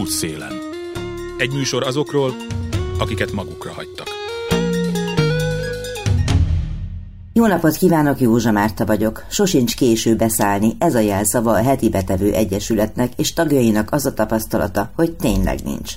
Útszélen. Egy műsor azokról, akiket magukra hagytak. Jó napot kívánok, Józsa Márta vagyok. Sosincs késő beszállni, ez a jelszava a heti betevő egyesületnek, és tagjainak az a tapasztalata, hogy tényleg nincs.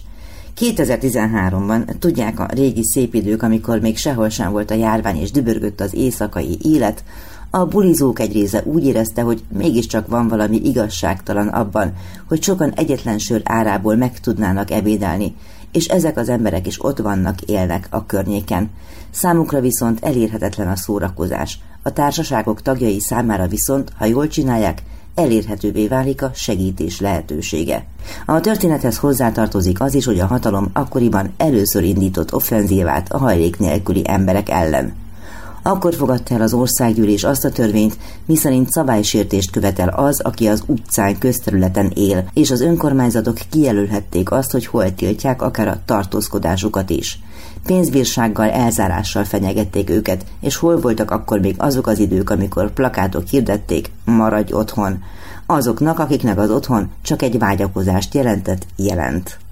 2013-ban, tudják a régi szép idők, amikor még sehol sem volt a járvány és dübörgött az éjszakai élet, a bulizók egy része úgy érezte, hogy mégiscsak van valami igazságtalan abban, hogy sokan egyetlen sör árából meg tudnának ebédelni, és ezek az emberek is ott vannak, élnek a környéken. Számukra viszont elérhetetlen a szórakozás. A társaságok tagjai számára viszont, ha jól csinálják, elérhetővé válik a segítés lehetősége. A történethez hozzátartozik az is, hogy a hatalom akkoriban először indított offenzívát a hajlék nélküli emberek ellen. Akkor fogadta el az országgyűlés azt a törvényt, miszerint szabálysértést követel az, aki az utcán közterületen él, és az önkormányzatok kijelölhették azt, hogy hol tiltják akár a tartózkodásukat is. Pénzbírsággal, elzárással fenyegették őket, és hol voltak akkor még azok az idők, amikor plakátok hirdették, maradj otthon. Azoknak, akiknek az otthon csak egy vágyakozást jelentett, jelent.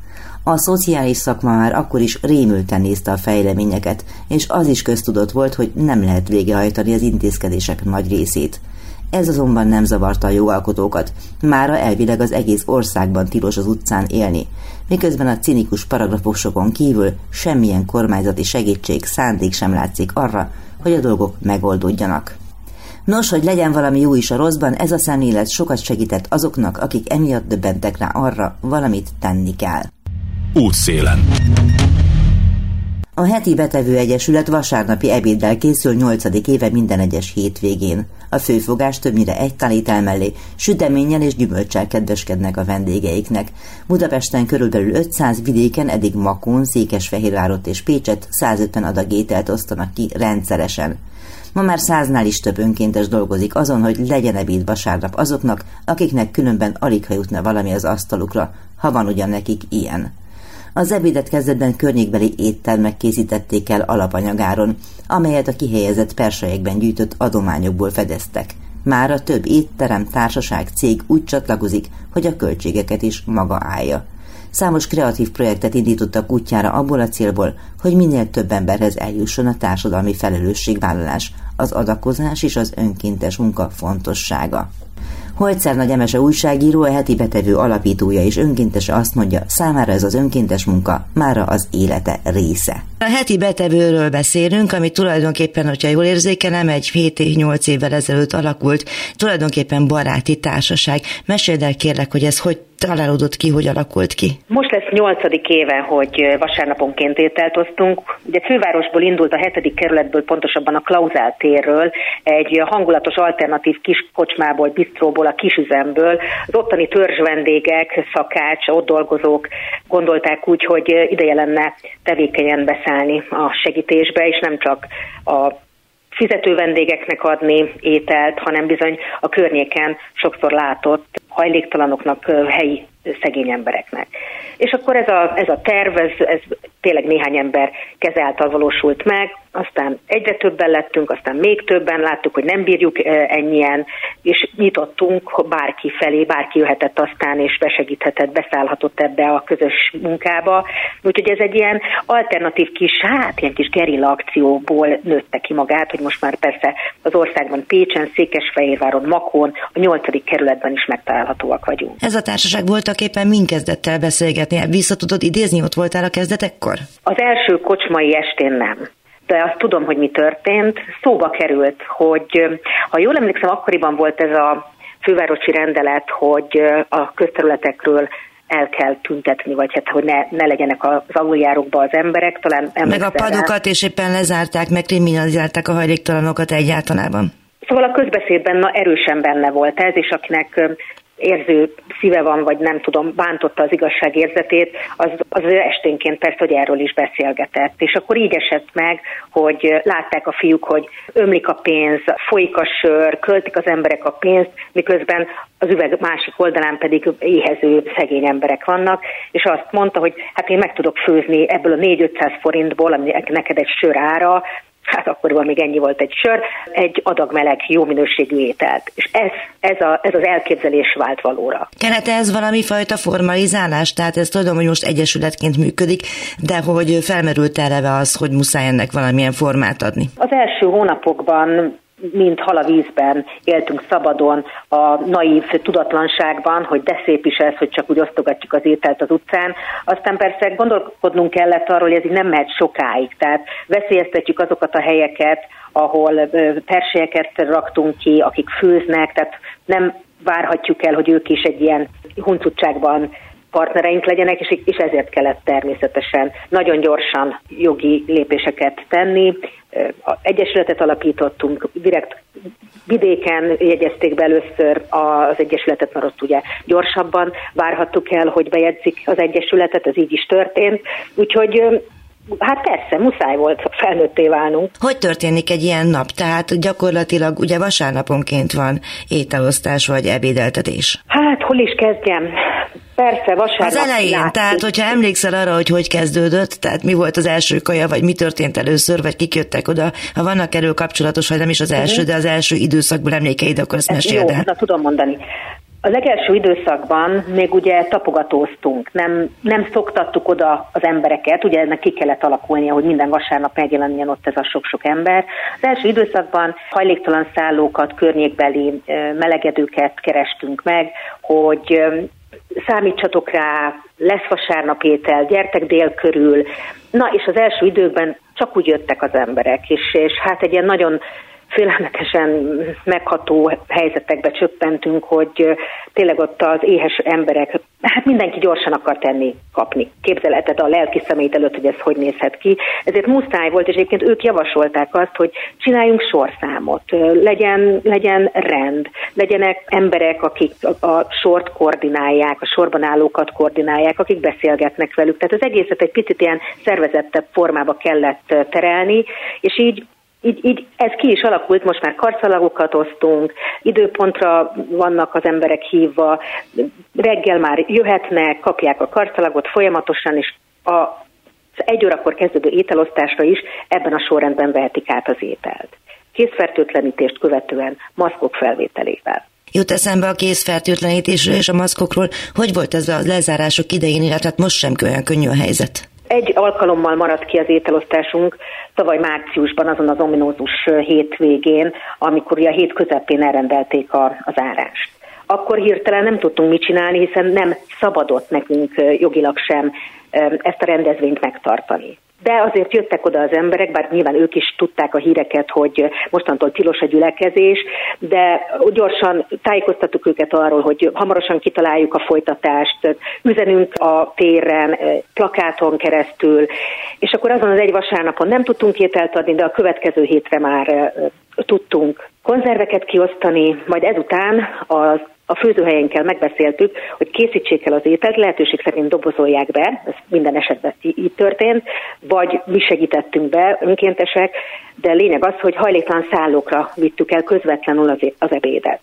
A szociális szakma már akkor is rémülten nézte a fejleményeket, és az is köztudott volt, hogy nem lehet végehajtani az intézkedések nagy részét. Ez azonban nem zavarta a jogalkotókat, mára elvileg az egész országban tilos az utcán élni, miközben a cinikus paragrafusokon kívül semmilyen kormányzati segítség, szándék sem látszik arra, hogy a dolgok megoldódjanak. Nos, hogy legyen valami jó is a rosszban, ez a szemlélet sokat segített azoknak, akik emiatt döbbentek rá arra, valamit tenni kell. Útszélen. A heti betevő egyesület vasárnapi ebéddel készül 8. éve minden egyes hétvégén. A főfogás többnyire egy tanítel mellé, süteménnyel és gyümölcsel kedveskednek a vendégeiknek. Budapesten körülbelül 500 vidéken eddig Makón, Székesfehérvárot és Pécset 150 adag ételt osztanak ki rendszeresen. Ma már száznál is több önkéntes dolgozik azon, hogy legyen ebéd vasárnap azoknak, akiknek különben alig ha jutna valami az asztalukra, ha van ugyan nekik ilyen. Az ebédet kezdetben környékbeli éttermek készítették el alapanyagáron, amelyet a kihelyezett persejekben gyűjtött adományokból fedeztek. Már a több étterem, társaság, cég úgy csatlakozik, hogy a költségeket is maga állja. Számos kreatív projektet indítottak útjára abból a célból, hogy minél több emberhez eljusson a társadalmi felelősségvállalás, az adakozás és az önkéntes munka fontossága. Holcer Nagy Emese újságíró, a heti betevő alapítója és önkéntese azt mondja, számára ez az önkéntes munka mára az élete része. A heti betevőről beszélünk, ami tulajdonképpen, hogyha jól érzékelem, egy 7-8 évvel ezelőtt alakult, tulajdonképpen baráti társaság. Meséld el kérlek, hogy ez hogy találódott ki, hogy alakult ki? Most lesz nyolcadik éve, hogy vasárnaponként ételt osztunk. Ugye fővárosból indult a hetedik kerületből, pontosabban a Klauzál térről, egy hangulatos alternatív kis kocsmából, bistróból, a kisüzemből. Az ottani törzs vendégek, szakács, ott dolgozók gondolták úgy, hogy ideje lenne tevékenyen beszállni a segítésbe, és nem csak a fizető vendégeknek adni ételt, hanem bizony a környéken sokszor látott hajléktalanoknak, helyi szegény embereknek. És akkor ez a, ez a terv, ez, ez tényleg néhány ember keze által valósult meg, aztán egyre többen lettünk, aztán még többen láttuk, hogy nem bírjuk ennyien, és nyitottunk bárki felé, bárki jöhetett aztán, és besegíthetett, beszállhatott ebbe a közös munkába. Úgyhogy ez egy ilyen alternatív kis, hát ilyen kis gerilla akcióból nőtte ki magát, hogy most már persze az országban Pécsen, Székesfehérváron, Makón, a nyolcadik kerületben is megtalálhatóak vagyunk. Ez a társaság voltak éppen mind kezdett el beszélgetni. Vissza tudod idézni, ott voltál a kezdetekkor? Az első kocsmai estén nem de azt tudom, hogy mi történt. Szóba került, hogy ha jól emlékszem, akkoriban volt ez a fővárosi rendelet, hogy a közterületekről el kell tüntetni, vagy hát, hogy ne, ne legyenek az aluljárókba az emberek. Talán meg a padokat, és éppen lezárták, meg kriminalizálták a hajléktalanokat egyáltalában. Szóval a közbeszédben na, erősen benne volt ez, és akinek érző szíve van, vagy nem tudom, bántotta az igazság érzetét, az, az esténként persze, hogy erről is beszélgetett. És akkor így esett meg, hogy látták a fiúk, hogy ömlik a pénz, folyik a sör, költik az emberek a pénzt, miközben az üveg másik oldalán pedig éhező szegény emberek vannak, és azt mondta, hogy hát én meg tudok főzni ebből a 4-500 forintból, ami neked egy sör ára, hát akkoriban még ennyi volt egy sör, egy adag meleg, jó minőségű ételt. És ez, ez, a, ez az elképzelés vált valóra. Kellett ez valami fajta formalizálás? Tehát ez tudom, hogy most egyesületként működik, de hogy felmerült eleve az, hogy muszáj ennek valamilyen formát adni? Az első hónapokban mint hal a vízben éltünk szabadon, a naív tudatlanságban, hogy de szép is ez, hogy csak úgy osztogatjuk az ételt az utcán. Aztán persze gondolkodnunk kellett arról, hogy ez így nem mehet sokáig. Tehát veszélyeztetjük azokat a helyeket, ahol perselyeket raktunk ki, akik főznek, tehát nem várhatjuk el, hogy ők is egy ilyen huncutságban partnereink legyenek, és, ezért kellett természetesen nagyon gyorsan jogi lépéseket tenni. Egyesületet alapítottunk, direkt vidéken jegyezték be először az Egyesületet, mert ott ugye gyorsabban várhattuk el, hogy bejegyzik az Egyesületet, ez így is történt. Úgyhogy Hát persze, muszáj volt felnőtté válnunk. Hogy történik egy ilyen nap? Tehát gyakorlatilag ugye vasárnaponként van ételosztás vagy ebédeltetés? Hát, hol is kezdjem? Persze, vasárnap. Az elején, látszik. tehát hogyha emlékszel arra, hogy hogy kezdődött, tehát mi volt az első kaja, vagy mi történt először, vagy kik jöttek oda, ha vannak erről kapcsolatos, vagy nem is az első, uh-huh. de az első időszakból emlékeid, akkor ezt meséld el. Jó, na, tudom mondani. A legelső időszakban még ugye tapogatóztunk, nem, nem szoktattuk oda az embereket, ugye ennek ki kellett alakulnia, hogy minden vasárnap megjelenjen ott ez a sok-sok ember. Az első időszakban hajléktalan szállókat, környékbeli melegedőket kerestünk meg, hogy számítsatok rá, lesz vasárnap étel, gyertek dél körül. Na, és az első időkben csak úgy jöttek az emberek, és, és hát egy ilyen nagyon félelmetesen megható helyzetekbe csöppentünk, hogy tényleg ott az éhes emberek, hát mindenki gyorsan akar tenni, kapni. Képzeleted a lelki szemét előtt, hogy ez hogy nézhet ki. Ezért muszáj volt, és egyébként ők javasolták azt, hogy csináljunk sorszámot, legyen, legyen rend, legyenek emberek, akik a sort koordinálják, a sorban állókat koordinálják, akik beszélgetnek velük. Tehát az egészet egy picit ilyen szervezettebb formába kellett terelni, és így így, így ez ki is alakult, most már karszalagokat osztunk, időpontra vannak az emberek hívva, reggel már jöhetnek, kapják a karszalagot folyamatosan, és a az egy órakor kezdődő ételosztásra is ebben a sorrendben vehetik át az ételt. Készfertőtlenítést követően maszkok felvételével. Jut eszembe a készfertőtlenítésről és a maszkokról. Hogy volt ez a lezárások idején, illetve hát most sem olyan könnyű a helyzet? Egy alkalommal maradt ki az ételosztásunk, tavaly márciusban, azon az ominózus hétvégén, amikor a hét közepén elrendelték a, az árást. Akkor hirtelen nem tudtunk mit csinálni, hiszen nem szabadott nekünk jogilag sem ezt a rendezvényt megtartani de azért jöttek oda az emberek, bár nyilván ők is tudták a híreket, hogy mostantól tilos a gyülekezés, de gyorsan tájékoztattuk őket arról, hogy hamarosan kitaláljuk a folytatást, üzenünk a téren, plakáton keresztül, és akkor azon az egy vasárnapon nem tudtunk ételt adni, de a következő hétre már tudtunk konzerveket kiosztani, majd ezután az a főzőhelyenkkel megbeszéltük, hogy készítsék el az ételt, lehetőség szerint dobozolják be, ez minden esetben így történt, vagy mi segítettünk be, önkéntesek, de lényeg az, hogy hajléktalan szállókra vittük el közvetlenül az, az ebédet.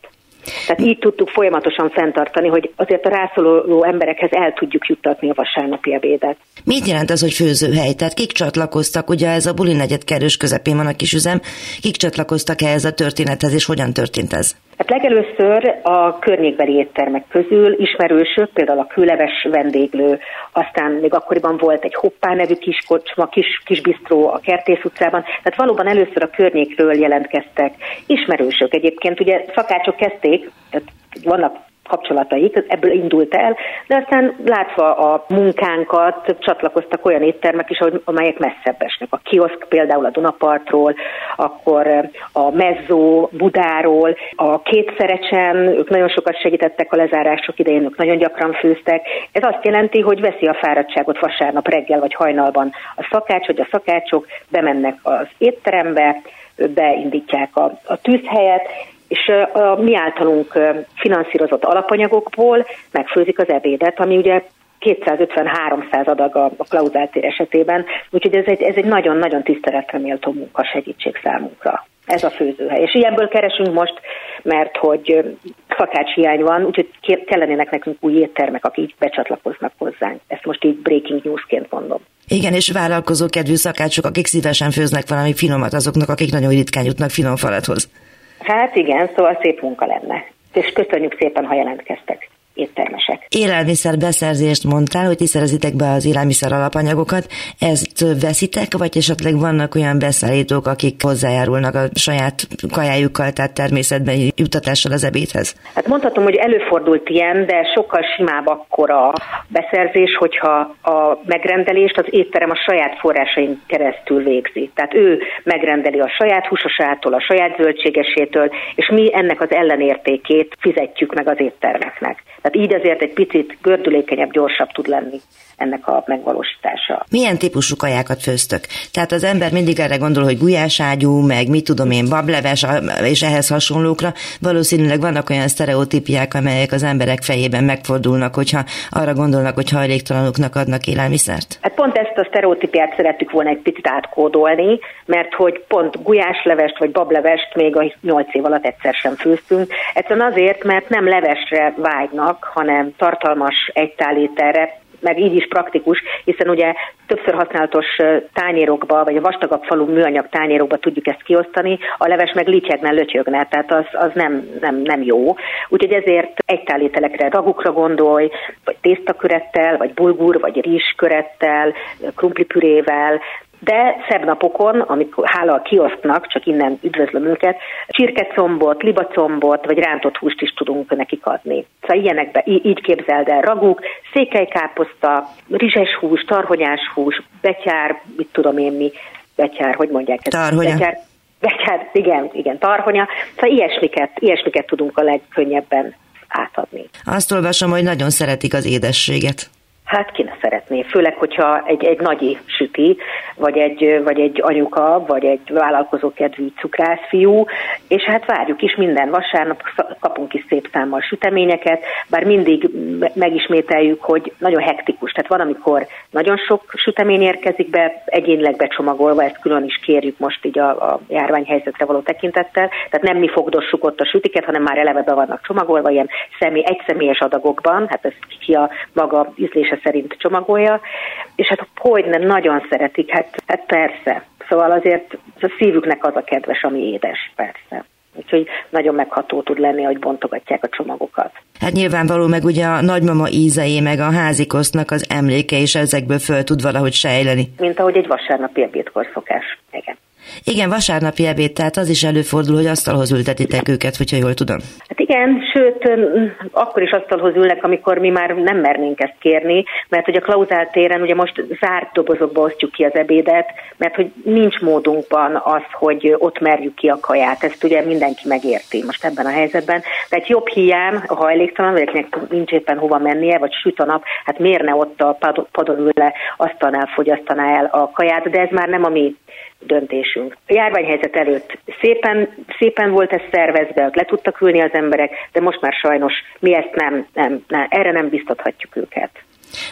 Tehát így tudtuk folyamatosan fenntartani, hogy azért a rászoruló emberekhez el tudjuk juttatni a vasárnapi ebédet. Mit jelent az, hogy főzőhely? Tehát kik csatlakoztak? Ugye ez a buli negyed kerős közepén van a kis üzem. Kik csatlakoztak ehhez a történethez, és hogyan történt ez? Hát legelőször a környékbeli éttermek közül ismerősök, például a kőleves vendéglő, aztán még akkoriban volt egy hoppá nevű kis kocsma, kis, kis bistró a Kertész utcában, tehát valóban először a környékről jelentkeztek ismerősök. Egyébként ugye szakácsok kezdték, tehát vannak kapcsolataik, ebből indult el, de aztán látva a munkánkat csatlakoztak olyan éttermek is, amelyek messzebb esnek. A kioszk például a Dunapartról, akkor a Mezzó Budáról, a kétszerecsen, ők nagyon sokat segítettek a lezárások idején, ők nagyon gyakran főztek. Ez azt jelenti, hogy veszi a fáradtságot vasárnap reggel vagy hajnalban a szakács, hogy a szakácsok bemennek az étterembe, beindítják a, a tűzhelyet, és a mi általunk finanszírozott alapanyagokból megfőzik az ebédet, ami ugye 250-300 adag a, a klauzáltér esetében, úgyhogy ez egy, ez egy nagyon-nagyon tiszteletre méltó munka segítség számunkra. Ez a főzőhely. És ilyenből keresünk most, mert hogy szakács hiány van, úgyhogy kellenének nekünk új éttermek, akik így becsatlakoznak hozzánk. Ezt most így breaking newsként mondom. Igen, és vállalkozó kedvű szakácsok, akik szívesen főznek valami finomat azoknak, akik nagyon ritkán jutnak finom falathoz. Hát igen, szóval szép munka lenne. És köszönjük szépen, ha jelentkeztek éttermesek. Élelmiszer beszerzést mondtál, hogy ti szerezitek be az élelmiszer alapanyagokat. Ezt veszitek, vagy esetleg vannak olyan beszállítók, akik hozzájárulnak a saját kajájukkal, tehát természetben jutatással az ebédhez? Hát mondhatom, hogy előfordult ilyen, de sokkal simább akkor a beszerzés, hogyha a megrendelést az étterem a saját forrásain keresztül végzi. Tehát ő megrendeli a saját húsosától, a saját zöldségesétől, és mi ennek az ellenértékét fizetjük meg az éttermeknek. Tehát így azért egy picit gördülékenyebb, gyorsabb tud lenni ennek a megvalósítása. Milyen típusú kajákat főztök? Tehát az ember mindig erre gondol, hogy gulyáságyú, meg mit tudom én, bableves, és ehhez hasonlókra. Valószínűleg vannak olyan sztereotípiák, amelyek az emberek fejében megfordulnak, hogyha arra gondolnak, hogy hajléktalanoknak adnak élelmiszert. Hát pont ezt a sztereotípiát szerettük volna egy picit átkódolni, mert hogy pont gulyáslevest vagy bablevest még a 8 év alatt egyszer sem főztünk. Egyszerűen azért, mert nem levesre vágynak, hanem tartalmas egytáléterre, meg így is praktikus, hiszen ugye többször használatos tányérokba, vagy a vastagabb falú műanyag tányérokba tudjuk ezt kiosztani, a leves meg licsegne, lötyögne, tehát az, az nem, nem, nem jó. Úgyhogy ezért egytálételekre, ragukra gondolj, vagy tésztakörettel, vagy bulgur, vagy rizskörettel, krumplipürével, de szebb napokon, amikor hála a kiosztnak, csak innen üdvözlöm őket, csirkecombot, libacombot, vagy rántott húst is tudunk nekik adni. Szóval ilyenekbe, így képzeld el raguk, székelykáposzta, rizses hús, tarhonyás hús, betyár, mit tudom én mi, betyár, hogy mondják ezt? Tarhonya. Betyár, betyár, igen, igen, tarhonya. Szóval ilyesmiket, ilyesmiket tudunk a legkönnyebben átadni. Azt olvasom, hogy nagyon szeretik az édességet. Hát ki ne szeretné, főleg, hogyha egy, egy nagyi süti, vagy egy, vagy egy anyuka, vagy egy vállalkozókedvű cukrászfiú, és hát várjuk is minden vasárnap, kapunk is szép számmal süteményeket, bár mindig megismételjük, hogy nagyon hektikus, tehát van, amikor nagyon sok sütemény érkezik be, egyénileg becsomagolva, ezt külön is kérjük most így a, a járványhelyzetre való tekintettel, tehát nem mi fogdossuk ott a sütiket, hanem már eleve be vannak csomagolva, ilyen személy, egyszemélyes adagokban, hát ez ki a maga ízlése szerint csomagolja, és hát hogy nem nagyon szeretik, hát, hát persze. Szóval azért a szívüknek az a kedves, ami édes, persze. Úgyhogy nagyon megható tud lenni, hogy bontogatják a csomagokat. Hát nyilvánvaló meg ugye a nagymama ízei, meg a házikosztnak az emléke is ezekből föl tud valahogy sejleni. Mint ahogy egy vasárnapi ebédkor szokás. Igen. Igen, vasárnapi ebéd, tehát az is előfordul, hogy asztalhoz ültetitek őket, hogyha jól tudom. Hát igen, sőt, akkor is asztalhoz ülnek, amikor mi már nem mernénk ezt kérni, mert hogy a Klauzál téren ugye most zárt dobozokba osztjuk ki az ebédet, mert hogy nincs módunkban az, hogy ott merjük ki a kaját. Ezt ugye mindenki megérti most ebben a helyzetben. Tehát jobb hiány, a hajléktalan, vagy akinek nincs éppen hova mennie, vagy süt a nap, hát miért ne ott a padon ül le, asztalnál fogyasztaná el a kaját, de ez már nem a mi döntésünk. A járványhelyzet előtt szépen, szépen volt ez szervezve, le tudtak ülni az emberek, de most már sajnos mi ezt nem, nem, nem erre nem biztathatjuk őket.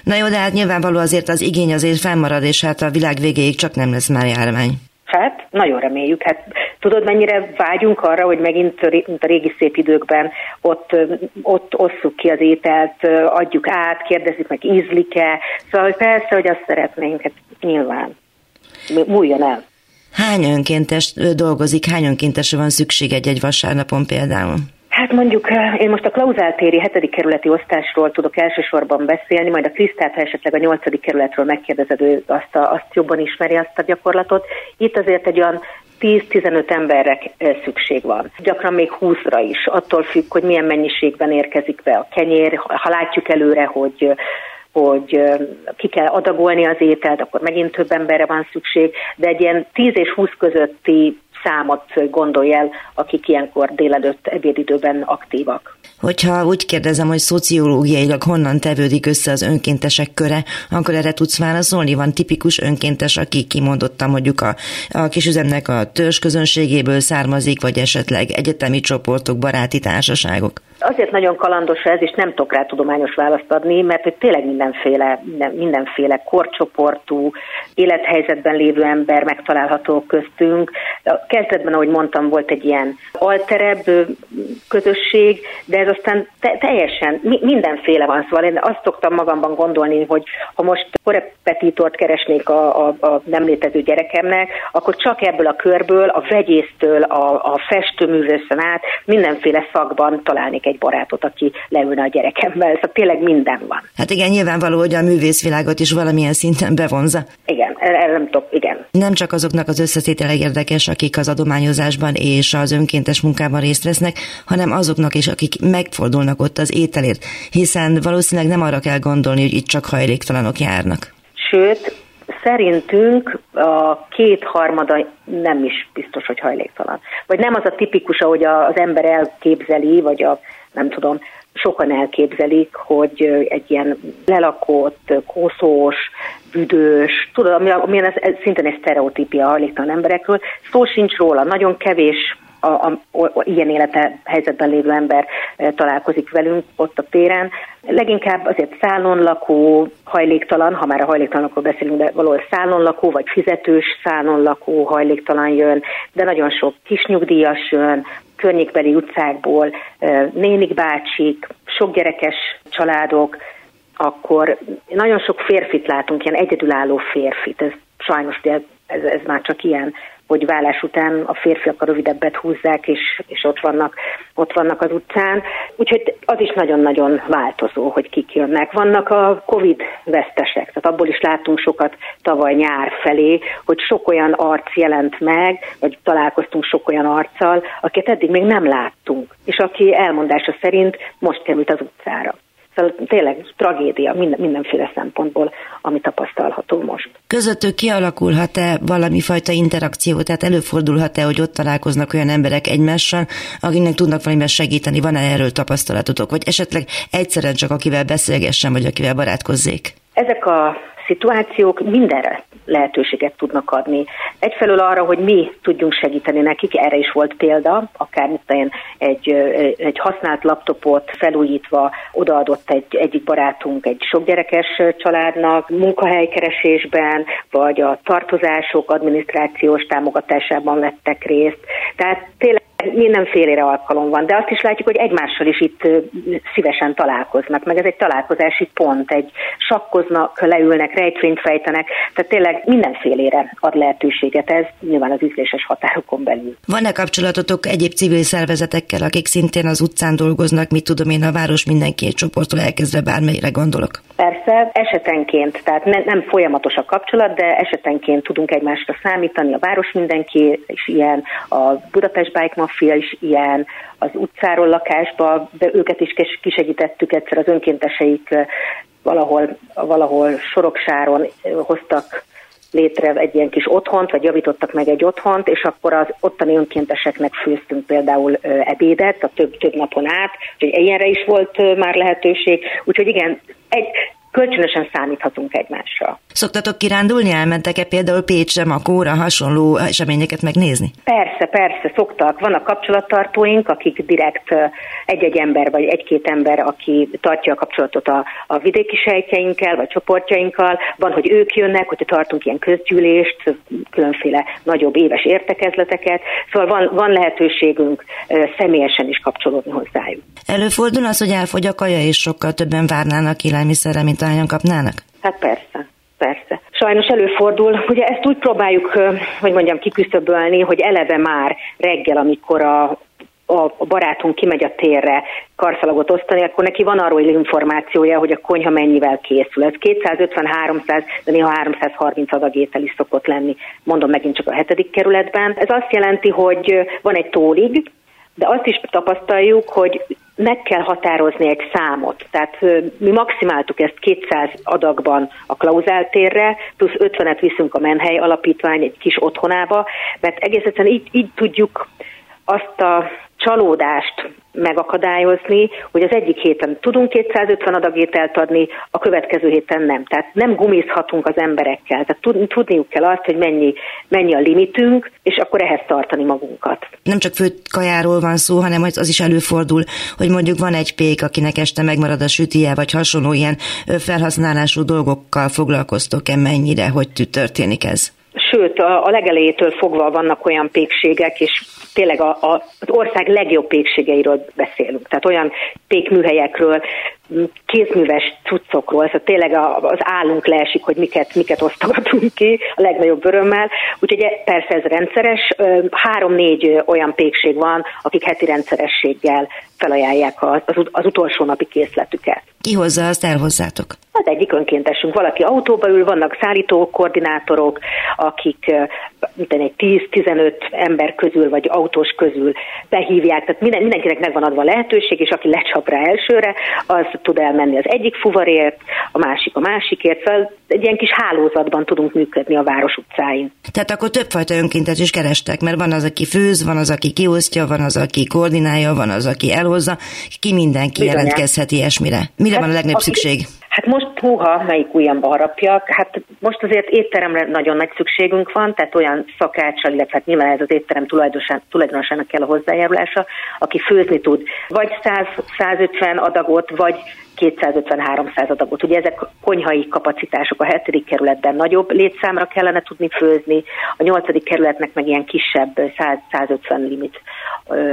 Na jó, de hát nyilvánvaló azért az igény azért fennmarad, és hát a világ végéig csak nem lesz már járvány. Hát, nagyon reméljük. Hát tudod, mennyire vágyunk arra, hogy megint, mint a régi szép időkben, ott, ott osszuk ki az ételt, adjuk át, kérdezzük meg, ízlik-e. Szóval persze, hogy azt szeretnénk, hát nyilván. Múljon el. Hány önkéntes dolgozik, hány önkéntesre van szükség egy-egy vasárnapon például? Hát mondjuk én most a Klauzáltéri 7. kerületi osztásról tudok elsősorban beszélni, majd a Krisztát, esetleg a 8. kerületről megkérdezed, ő azt, a, azt jobban ismeri azt a gyakorlatot. Itt azért egy olyan 10-15 emberre szükség van. Gyakran még 20-ra is, attól függ, hogy milyen mennyiségben érkezik be a kenyér. Ha látjuk előre, hogy hogy ki kell adagolni az ételt, akkor megint több emberre van szükség, de egy ilyen 10 és 20 közötti számot gondolj el, akik ilyenkor délelőtt ebédidőben aktívak. Hogyha úgy kérdezem, hogy szociológiailag honnan tevődik össze az önkéntesek köre, akkor erre tudsz válaszolni? Van tipikus önkéntes, aki kimondottam mondjuk a, a kisüzemnek a törzs közönségéből származik, vagy esetleg egyetemi csoportok, baráti társaságok? Azért nagyon kalandos ez, és nem tudok rá tudományos választ adni, mert hogy tényleg mindenféle, minden, mindenféle korcsoportú, élethelyzetben lévő ember megtalálható köztünk. A kezdetben, ahogy mondtam, volt egy ilyen alterebb közösség, de ez aztán te, teljesen mindenféle van. Szóval én azt szoktam magamban gondolni, hogy ha most korepetítort keresnék a, a, a nem létező gyerekemnek, akkor csak ebből a körből, a vegyésztől, a, a festőművészen át mindenféle szakban találnék egy barátot, aki leülne a gyerekemmel. Szóval tényleg minden van. Hát igen, nyilvánvaló, hogy a művészvilágot is valamilyen szinten bevonza. Igen, erre nem tudok, igen. Nem csak azoknak az összetétele érdekes, akik az adományozásban és az önkéntes munkában részt vesznek, hanem azoknak is, akik megfordulnak ott az ételért, hiszen valószínűleg nem arra kell gondolni, hogy itt csak hajléktalanok járnak. Sőt, szerintünk a kétharmada nem is biztos, hogy hajléktalan. Vagy nem az a tipikus, ahogy az ember elképzeli, vagy a nem tudom, sokan elképzelik, hogy egy ilyen lelakott, koszós, büdös, tudod, amilyen ez, ez szintén egy sztereotípia hajléktalan emberekről, szó sincs róla, nagyon kevés a, a, a, ilyen élete helyzetben lévő ember találkozik velünk ott a téren. Leginkább azért szállon lakó, hajléktalan, ha már a hajléktalanokról beszélünk, de valahol szállon lakó, vagy fizetős szállon lakó hajléktalan jön, de nagyon sok kisnyugdíjas jön, környékbeli utcákból, nénik bácsik, sok gyerekes családok, akkor nagyon sok férfit látunk, ilyen egyedülálló férfit, ez sajnos ez, ez már csak ilyen hogy vállás után a férfiak a rövidebbet húzzák, és, és ott, vannak, ott vannak az utcán. Úgyhogy az is nagyon-nagyon változó, hogy kik jönnek. Vannak a Covid vesztesek, tehát abból is látunk sokat tavaly nyár felé, hogy sok olyan arc jelent meg, vagy találkoztunk sok olyan arccal, akiket eddig még nem láttunk, és aki elmondása szerint most került az utcára. Szóval tényleg tragédia minden, mindenféle szempontból, ami tapasztalható most. Közöttük kialakulhat-e valami fajta interakció, tehát előfordulhat-e, hogy ott találkoznak olyan emberek egymással, akiknek tudnak valamiben segíteni, van-e erről tapasztalatotok, vagy esetleg egyszerűen csak akivel beszélgessen, vagy akivel barátkozzék? Ezek a szituációk mindenre lehetőséget tudnak adni. Egyfelől arra, hogy mi tudjunk segíteni nekik, erre is volt példa, akár mint egy, egy használt laptopot felújítva odaadott egy, egyik barátunk egy sokgyerekes családnak, munkahelykeresésben, vagy a tartozások adminisztrációs támogatásában vettek részt. Tehát tényleg mindenfélére alkalom van, de azt is látjuk, hogy egymással is itt szívesen találkoznak, meg ez egy találkozási pont, egy sakkoznak, leülnek, rejtvényt fejtenek, tehát tényleg mindenfélére ad lehetőséget ez, nyilván az ízléses határokon belül. Van-e kapcsolatotok egyéb civil szervezetekkel, akik szintén az utcán dolgoznak, mit tudom én, a város mindenki egy csoporttól elkezdve bármelyre gondolok? Persze, esetenként, tehát ne, nem folyamatos a kapcsolat, de esetenként tudunk egymásra számítani, a város mindenki is ilyen, a Budapest Bike Mafia is ilyen, az utcáról lakásba, de őket is kisegítettük egyszer az önkénteseik valahol, valahol Soroksáron hoztak létre egy ilyen kis otthont, vagy javítottak meg egy otthont, és akkor az ottani önkénteseknek főztünk például ebédet a több, több napon át, úgyhogy ilyenre is volt már lehetőség. Úgyhogy igen, egy, kölcsönösen számíthatunk egymásra. Szoktatok kirándulni? Elmentek-e például Pécsre, Makóra hasonló eseményeket megnézni? Persze, persze, szoktak. Vannak kapcsolattartóink, akik direkt egy-egy ember, vagy egy-két ember, aki tartja a kapcsolatot a, a vidéki sejtjeinkkel, vagy csoportjainkkal. Van, hogy ők jönnek, hogyha tartunk ilyen közgyűlést, különféle nagyobb éves értekezleteket. Szóval van, van lehetőségünk személyesen is kapcsolódni hozzájuk. Előfordul az, hogy elfogy a kaja, és sokkal többen várnának élelmiszerre, mint ahányan kapnának? Hát persze. Persze. Sajnos előfordul. Ugye ezt úgy próbáljuk, hogy mondjam, kiküszöbölni, hogy eleve már reggel, amikor a a barátunk kimegy a térre karszalagot osztani, akkor neki van arról információja, hogy a konyha mennyivel készül. Ez 250-300, de néha 330 adag étel is szokott lenni, mondom megint csak a hetedik kerületben. Ez azt jelenti, hogy van egy tólig, de azt is tapasztaljuk, hogy meg kell határozni egy számot. Tehát mi maximáltuk ezt 200 adagban a klauzáltérre, plusz 50-et viszünk a Menhely Alapítvány egy kis otthonába, mert egész egyszerűen így, így tudjuk azt a csalódást megakadályozni, hogy az egyik héten tudunk 250 adag ételt adni, a következő héten nem. Tehát nem gumizhatunk az emberekkel. Tehát tudniuk kell azt, hogy mennyi, mennyi a limitünk, és akkor ehhez tartani magunkat. Nem csak főtt kajáról van szó, hanem az is előfordul, hogy mondjuk van egy pék, akinek este megmarad a sütije, vagy hasonló ilyen felhasználású dolgokkal foglalkoztok-e mennyire, hogy történik ez? Sőt, a, legelejétől fogva vannak olyan pékségek, és tényleg a, a, az ország legjobb pékségeiről beszélünk. Tehát olyan pékműhelyekről, kézműves cuccokról, szóval tényleg az állunk leesik, hogy miket, miket osztogatunk ki a legnagyobb örömmel. Úgyhogy e, persze ez rendszeres. Három-négy olyan pékség van, akik heti rendszerességgel felajánlják az, az utolsó napi készletüket. Ki hozza, azt elhozzátok? Az egyik önkéntesünk. Valaki autóba ül, vannak szállító koordinátorok, akik egy 10-15 ember közül, vagy autós közül behívják, tehát minden, mindenkinek megvan adva a lehetőség, és aki lecsap rá elsőre, az tud elmenni az egyik fuvarért, a másik a másikért, szóval egy ilyen kis hálózatban tudunk működni a város utcáin. Tehát akkor többfajta önkéntet is kerestek, mert van az, aki főz, van az, aki kiosztja, van az, aki koordinálja, van az, aki elhozza, ki mindenki Bizonyán. jelentkezhet ilyesmire. Mire hát, van a legnagyobb aki, szükség? Hát most húha, melyik ujjamba harapjak, hát most azért étteremre nagyon nagy szükségünk van, tehát olyan szakácsal, illetve hát nyilván ez az étterem tulajdonosának kell a hozzájárulása, aki főzni tud. Vagy 100-150 adagot, vagy 250-300 adagot. Ugye ezek konyhai kapacitások a hetedik kerületben nagyobb létszámra kellene tudni főzni, a nyolcadik kerületnek meg ilyen kisebb 100-150 limit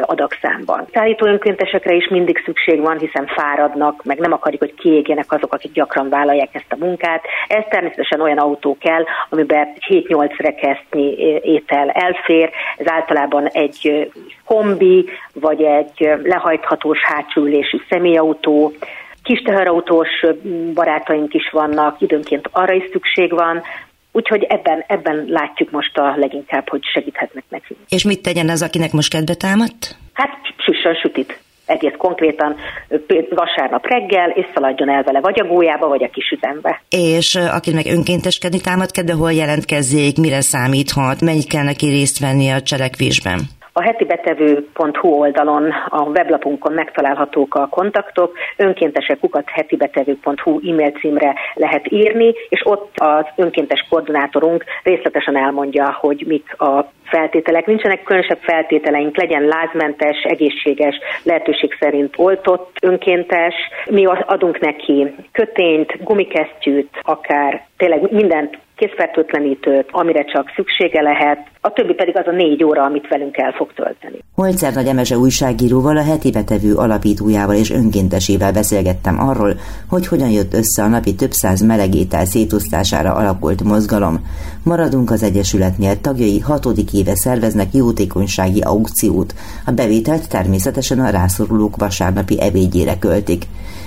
adagszámban. Szállító önkéntesekre is mindig szükség van, hiszen fáradnak, meg nem akarjuk, hogy kiégjenek azok, akik gyakran vállalják ezt a munkát. Ez természetesen olyan autó kell, amiben 7-8 rekesznyi étel elfér. Ez általában egy kombi, vagy egy lehajthatós hátsülésű személyautó, kis teherautós barátaink is vannak, időnként arra is szükség van, Úgyhogy ebben, ebben látjuk most a leginkább, hogy segíthetnek nekünk. És mit tegyen az, akinek most kedve támadt? Hát süssön sütit. Egész konkrétan vasárnap reggel, és szaladjon el vele vagy a gólyába, vagy a kis üzembe. És aki meg önkénteskedni támad kedve, hol jelentkezzék, mire számíthat, mennyit kell neki részt venni a cselekvésben? A hetibetevő.hu oldalon, a weblapunkon megtalálhatók a kontaktok, önkéntesek kukat hetibetevő.hu e-mail címre lehet írni, és ott az önkéntes koordinátorunk részletesen elmondja, hogy mik a feltételek. Nincsenek különösebb feltételeink, legyen lázmentes, egészséges, lehetőség szerint oltott önkéntes. Mi adunk neki kötényt, gumikesztyűt, akár tényleg mindent készfertőtlenítőt, amire csak szüksége lehet, a többi pedig az a négy óra, amit velünk el fog tölteni. Holcer Nagy Emese újságíróval, a heti betevő alapítójával és önkéntesével beszélgettem arról, hogy hogyan jött össze a napi több száz melegétel szétosztására alakult mozgalom. Maradunk az Egyesületnél, tagjai hatodik éve szerveznek jótékonysági aukciót. A bevételt természetesen a rászorulók vasárnapi ebédjére költik.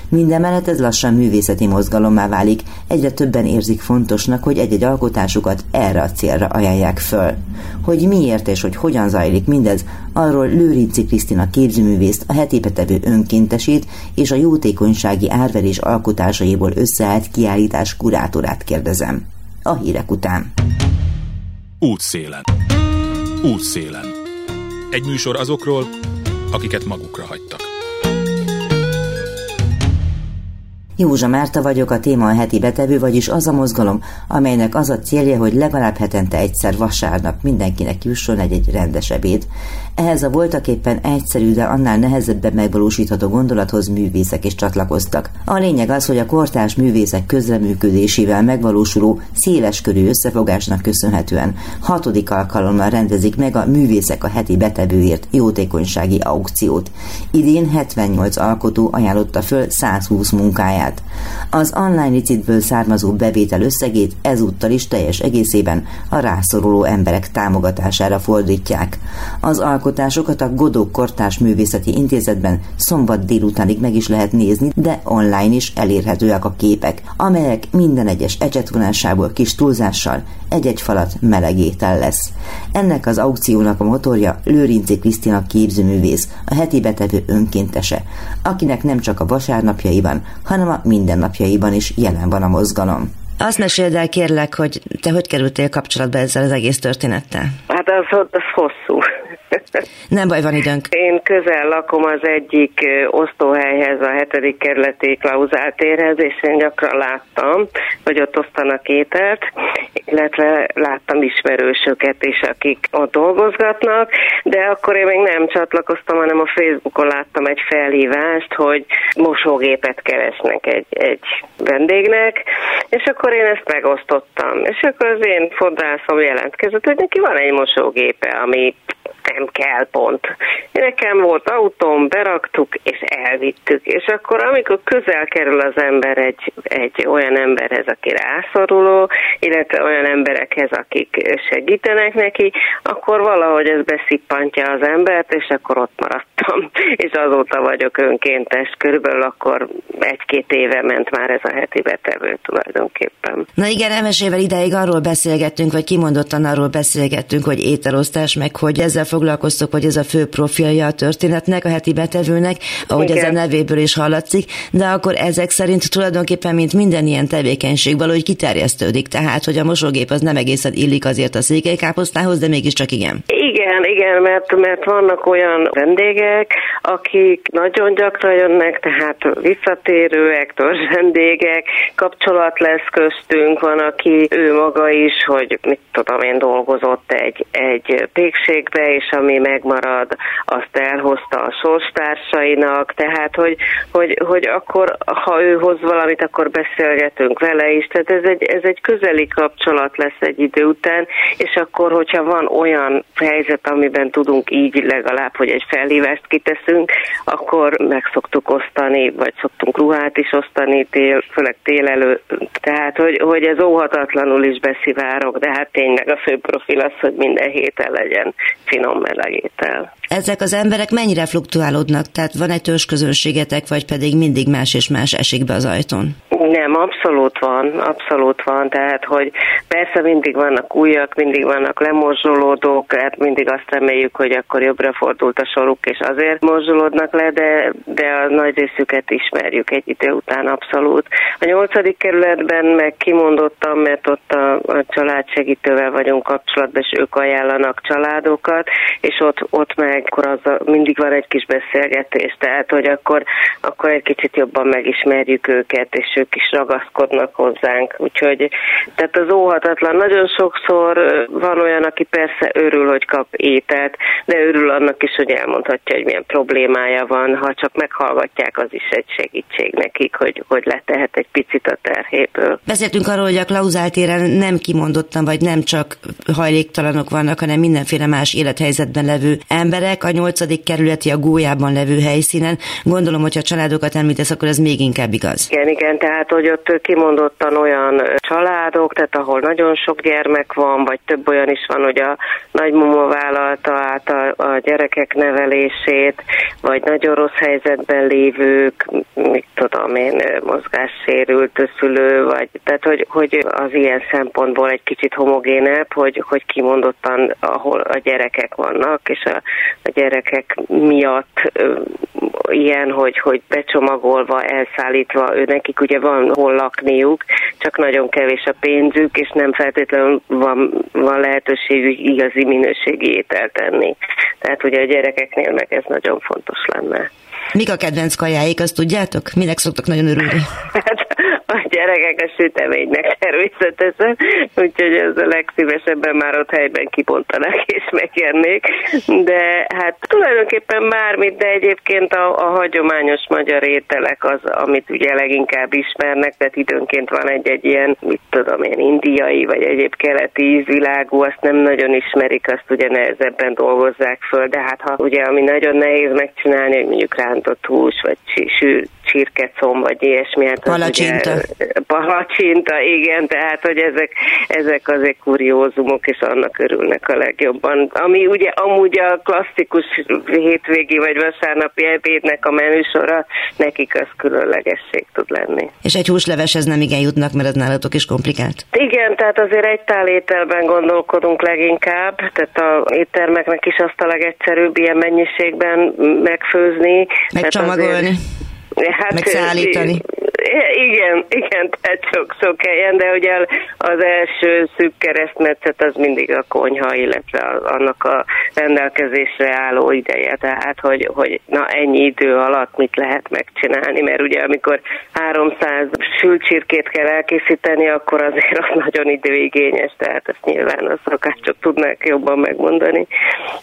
Mindemellett ez lassan művészeti mozgalommá válik, egyre többen érzik fontosnak, hogy egy-egy alkotásukat erre a célra ajánlják föl. Hogy miért és hogy hogyan zajlik mindez, arról Lőrinci Krisztina képzőművészt, a heti betevő önkéntesét és a jótékonysági árverés alkotásaiból összeállt kiállítás kurátorát kérdezem. A hírek után. Útszélen. Útszélen. Egy műsor azokról, akiket magukra hagytak. Józsa Márta vagyok, a téma a heti betevő, vagyis az a mozgalom, amelynek az a célja, hogy legalább hetente egyszer vasárnap mindenkinek jusson egy-egy rendes ebéd. Ehhez a voltaképpen egyszerű, de annál nehezebben megvalósítható gondolathoz művészek is csatlakoztak. A lényeg az, hogy a kortárs művészek közreműködésével megvalósuló széleskörű összefogásnak köszönhetően hatodik alkalommal rendezik meg a művészek a heti betevőért jótékonysági aukciót. Idén 78 alkotó ajánlotta föl 120 munkáját munkáját. Az online licitből származó bevétel összegét ezúttal is teljes egészében a rászoruló emberek támogatására fordítják. Az alkotásokat a Godó Kortás Művészeti Intézetben szombat délutánig meg is lehet nézni, de online is elérhetőek a képek, amelyek minden egyes ecsetvonásából kis túlzással egy-egy falat melegétel lesz. Ennek az aukciónak a motorja Lőrinci Krisztina képzőművész, a heti betevő önkéntese, akinek nem csak a vasárnapjaiban, hanem a mindennapjaiban is jelen van a mozgalom. Azt meséld el kérlek, hogy te hogy kerültél kapcsolatba ezzel az egész történettel? Hát ez, ez hosszú. Nem baj, van időnk. Én közel lakom az egyik osztóhelyhez, a hetedik kerületi klauzáltérhez, és én gyakran láttam, hogy ott osztanak ételt, illetve láttam ismerősöket is, akik ott dolgozgatnak, de akkor én még nem csatlakoztam, hanem a Facebookon láttam egy felhívást, hogy mosógépet keresnek egy, egy vendégnek, és akkor én ezt megosztottam. És akkor az én fodrászom jelentkezett, hogy neki van egy mosógépe, ami nem kell pont. Nekem volt autóm, beraktuk, és elvittük. És akkor, amikor közel kerül az ember egy, egy olyan emberhez, aki rászoruló, illetve olyan emberekhez, akik segítenek neki, akkor valahogy ez beszippantja az embert, és akkor ott maradtam. És azóta vagyok önkéntes. Körülbelül akkor egy-két éve ment már ez a heti betevő tulajdonképpen. Na igen, emesével ideig arról beszélgettünk, vagy kimondottan arról beszélgettünk, hogy ételosztás, meg hogy ezzel foglalkoztok, hogy ez a fő profilja a történetnek, a heti betevőnek, ahogy Igen. ez a nevéből is hallatszik, de akkor ezek szerint tulajdonképpen, mint minden ilyen tevékenység, valahogy kiterjesztődik, tehát, hogy a mosógép az nem egészen illik azért a székelykáposztához, de mégiscsak igen. Igen, igen, mert, mert vannak olyan vendégek, akik nagyon gyakran jönnek, tehát visszatérőek, vendégek, kapcsolat lesz köztünk, van, aki ő maga is, hogy mit tudom én, dolgozott egy, egy pékségbe, és ami megmarad, azt elhozta a sorstársainak, tehát hogy, hogy, hogy akkor, ha ő hoz valamit, akkor beszélgetünk vele is, tehát ez egy, ez egy közeli kapcsolat lesz egy idő után, és akkor, hogyha van olyan helyzet, amiben tudunk így legalább, hogy egy felhívást kiteszünk, akkor meg szoktuk osztani, vagy szoktunk ruhát is osztani, tél, főleg tél tehát hogy, hogy ez óhatatlanul is beszivárok, de hát tényleg a fő profil az, hogy minden héten legyen finom meleg étel. Ezek az emberek mennyire fluktuálódnak? Tehát van egy közönségetek, vagy pedig mindig más és más esik be az ajtón? Nem, abszolút van, abszolút van, tehát hogy persze mindig vannak újak, mindig vannak lemorzsolódók, hát mindig azt reméljük, hogy akkor jobbra fordult a soruk, és azért morzsolódnak le, de, de a nagy részüket ismerjük egy idő után abszolút. A nyolcadik kerületben meg kimondottam, mert ott a, a családsegítővel vagyunk kapcsolatban, és ők ajánlanak családokat, és ott, ott meg akkor az mindig van egy kis beszélgetés, tehát hogy akkor, akkor egy kicsit jobban megismerjük őket, és ők is ragaszkodnak hozzánk. Úgyhogy tehát az óhatatlan. Nagyon sokszor van olyan, aki persze örül, hogy kap ételt, de örül annak is, hogy elmondhatja, hogy milyen problémája van. Ha csak meghallgatják, az is egy segítség nekik, hogy, hogy letehet egy picit a terhéből. Beszéltünk arról, hogy a klauzáltéren nem kimondottan, vagy nem csak hajléktalanok vannak, hanem mindenféle más élethelyzetben levő emberek. A nyolcadik kerületi a gólyában levő helyszínen. Gondolom, hogy ha családokat említesz, akkor ez még inkább igaz. Igen, igen, tehát hogy ott kimondottan olyan családok, tehát ahol nagyon sok gyermek van, vagy több olyan is van, hogy a nagymama vállalta át a, a gyerekek nevelését, vagy nagyon rossz helyzetben lévők, mit tudom én, mozgássérült szülő, vagy tehát hogy, hogy az ilyen szempontból egy kicsit homogénebb, hogy, hogy kimondottan ahol a gyerekek vannak, és a, a gyerekek miatt ilyen, hogy, hogy becsomagolva, elszállítva, ő nekik ugye van hol lakniuk, csak nagyon kevés a pénzük, és nem feltétlenül van, van lehetőségük igazi minőségi ételt tenni. Tehát ugye a gyerekeknél meg ez nagyon fontos lenne. Mik a kedvenc kajáik, azt tudjátok? Minek szoktak nagyon örülni? Hát a gyerekek a süteménynek természetesen, úgyhogy ez a legszívesebben már ott helyben kibontanak és megjönnék. De hát tulajdonképpen bármit, de egyébként a, a hagyományos magyar ételek az, amit ugye leginkább ismernek, tehát időnként van egy-egy ilyen, mit tudom én, indiai vagy egyéb keleti ízvilágú, azt nem nagyon ismerik, azt ugye nehezebben dolgozzák föl, de hát ha ugye ami nagyon nehéz megcsinálni, hogy mondjuk rántott hús, vagy sűr, csirkecom, vagy ilyesmi. Hát palacsinta. Ugye, palacsinta, igen, tehát, hogy ezek, ezek azért kuriózumok, és annak örülnek a legjobban. Ami ugye amúgy a klasszikus hétvégi vagy vasárnapi ebédnek a menüsora, nekik az különlegesség tud lenni. És egy húsleveshez nem igen jutnak, mert ez nálatok is komplikált? Igen, tehát azért egy tál ételben gondolkodunk leginkább, tehát a éttermeknek is azt a legegyszerűbb ilyen mennyiségben megfőzni. Megcsomagolni. hát, megszállítani. Igen, igen, tehát sok-sok helyen, de ugye az első szűk keresztmetszet az mindig a konyha, illetve annak a rendelkezésre álló ideje, tehát hogy, hogy na ennyi idő alatt mit lehet megcsinálni, mert ugye amikor 300 sülcsirkét kell elkészíteni, akkor azért az nagyon időigényes, tehát ezt nyilván a szakácsok tudnák jobban megmondani.